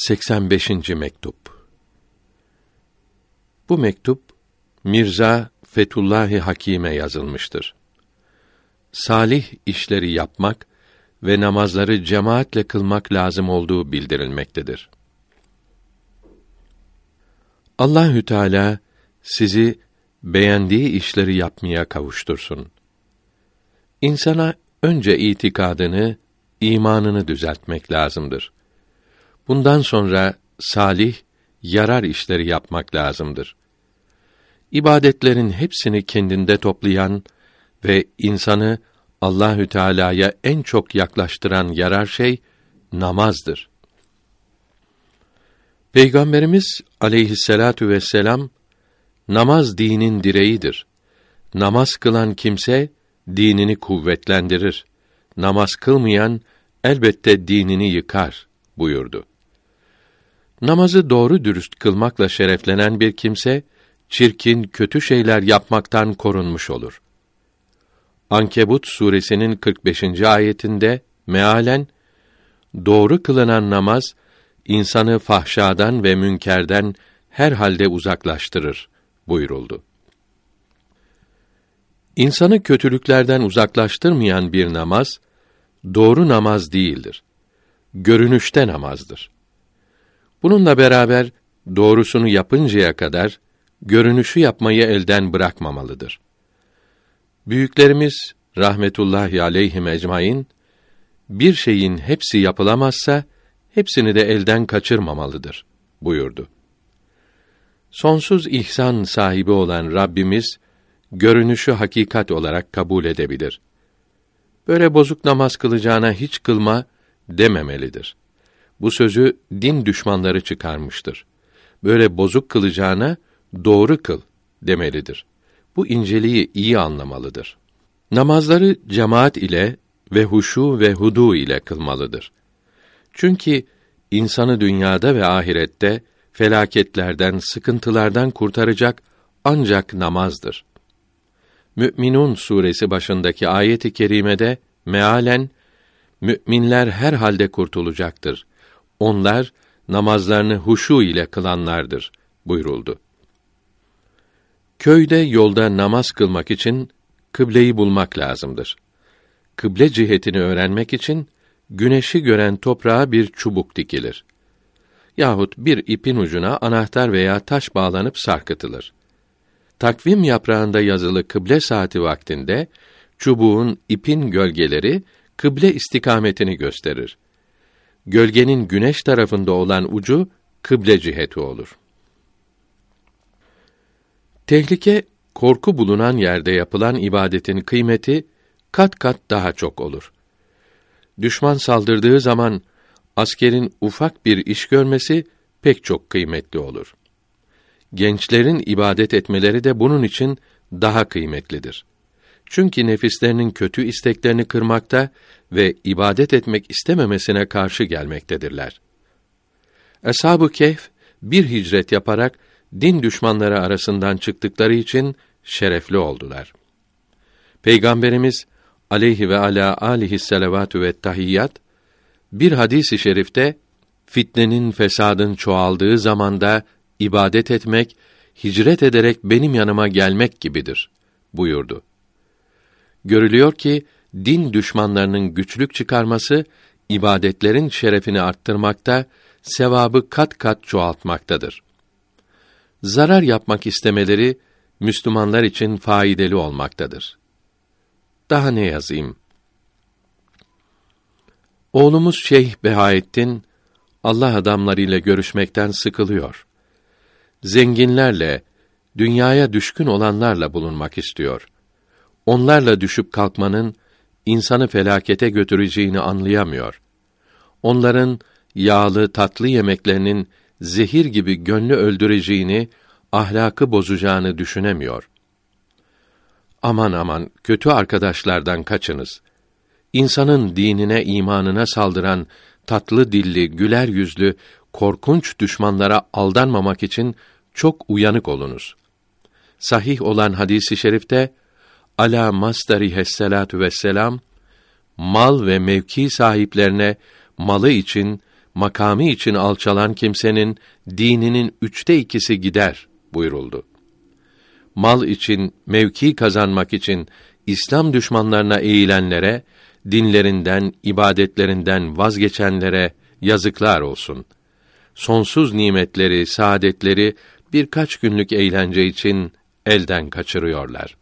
85. mektup. Bu mektup Mirza Fetullahi Hakime yazılmıştır. Salih işleri yapmak ve namazları cemaatle kılmak lazım olduğu bildirilmektedir. Allahü Teala sizi beğendiği işleri yapmaya kavuştursun. İnsana önce itikadını, imanını düzeltmek lazımdır. Bundan sonra salih, yarar işleri yapmak lazımdır. İbadetlerin hepsini kendinde toplayan ve insanı Allahü Teala'ya en çok yaklaştıran yarar şey namazdır. Peygamberimiz aleyhisselatu vesselam namaz dinin direğidir. Namaz kılan kimse dinini kuvvetlendirir. Namaz kılmayan elbette dinini yıkar buyurdu. Namazı doğru dürüst kılmakla şereflenen bir kimse çirkin, kötü şeyler yapmaktan korunmuş olur. Ankebut suresinin 45. ayetinde mealen doğru kılınan namaz insanı fahşadan ve münkerden her halde uzaklaştırır buyuruldu. İnsanı kötülüklerden uzaklaştırmayan bir namaz doğru namaz değildir. Görünüşte namazdır. Bununla beraber doğrusunu yapıncaya kadar görünüşü yapmayı elden bırakmamalıdır. Büyüklerimiz rahmetullahi aleyhim ecmaîn bir şeyin hepsi yapılamazsa hepsini de elden kaçırmamalıdır buyurdu. Sonsuz ihsan sahibi olan Rabbimiz görünüşü hakikat olarak kabul edebilir. Böyle bozuk namaz kılacağına hiç kılma dememelidir. Bu sözü din düşmanları çıkarmıştır. Böyle bozuk kılacağına doğru kıl demelidir. Bu inceliği iyi anlamalıdır. Namazları cemaat ile ve huşu ve hudu ile kılmalıdır. Çünkü insanı dünyada ve ahirette felaketlerden, sıkıntılardan kurtaracak ancak namazdır. Mü'minun suresi başındaki ayet-i kerimede mealen müminler her halde kurtulacaktır. Onlar namazlarını huşu ile kılanlardır buyuruldu. Köyde yolda namaz kılmak için kıbleyi bulmak lazımdır. Kıble cihetini öğrenmek için güneşi gören toprağa bir çubuk dikilir. Yahut bir ipin ucuna anahtar veya taş bağlanıp sarkıtılır. Takvim yaprağında yazılı kıble saati vaktinde çubuğun ipin gölgeleri kıble istikametini gösterir. Gölgenin güneş tarafında olan ucu kıble ciheti olur. Tehlike, korku bulunan yerde yapılan ibadetin kıymeti kat kat daha çok olur. Düşman saldırdığı zaman askerin ufak bir iş görmesi pek çok kıymetli olur. Gençlerin ibadet etmeleri de bunun için daha kıymetlidir. Çünkü nefislerinin kötü isteklerini kırmakta ve ibadet etmek istememesine karşı gelmektedirler. Eshab-ı Kehf bir hicret yaparak din düşmanları arasından çıktıkları için şerefli oldular. Peygamberimiz aleyhi ve ala alihi selavatü ve tahiyyat bir hadisi şerifte fitnenin fesadın çoğaldığı zamanda ibadet etmek hicret ederek benim yanıma gelmek gibidir buyurdu. Görülüyor ki din düşmanlarının güçlük çıkarması ibadetlerin şerefini arttırmakta, sevabı kat kat çoğaltmaktadır. Zarar yapmak istemeleri Müslümanlar için faydalı olmaktadır. Daha ne yazayım? Oğlumuz Şeyh Behaettin Allah adamlarıyla görüşmekten sıkılıyor. Zenginlerle, dünyaya düşkün olanlarla bulunmak istiyor. Onlarla düşüp kalkmanın insanı felakete götüreceğini anlayamıyor. Onların yağlı tatlı yemeklerinin zehir gibi gönlü öldüreceğini, ahlakı bozacağını düşünemiyor. Aman aman kötü arkadaşlardan kaçınız. İnsanın dinine, imanına saldıran tatlı dilli, güler yüzlü, korkunç düşmanlara aldanmamak için çok uyanık olunuz. Sahih olan hadisi i şerifte ala mastari vesselatü vesselam mal ve mevki sahiplerine malı için, makamı için alçalan kimsenin dininin üçte ikisi gider buyuruldu. Mal için, mevki kazanmak için İslam düşmanlarına eğilenlere, dinlerinden, ibadetlerinden vazgeçenlere yazıklar olsun. Sonsuz nimetleri, saadetleri birkaç günlük eğlence için elden kaçırıyorlar.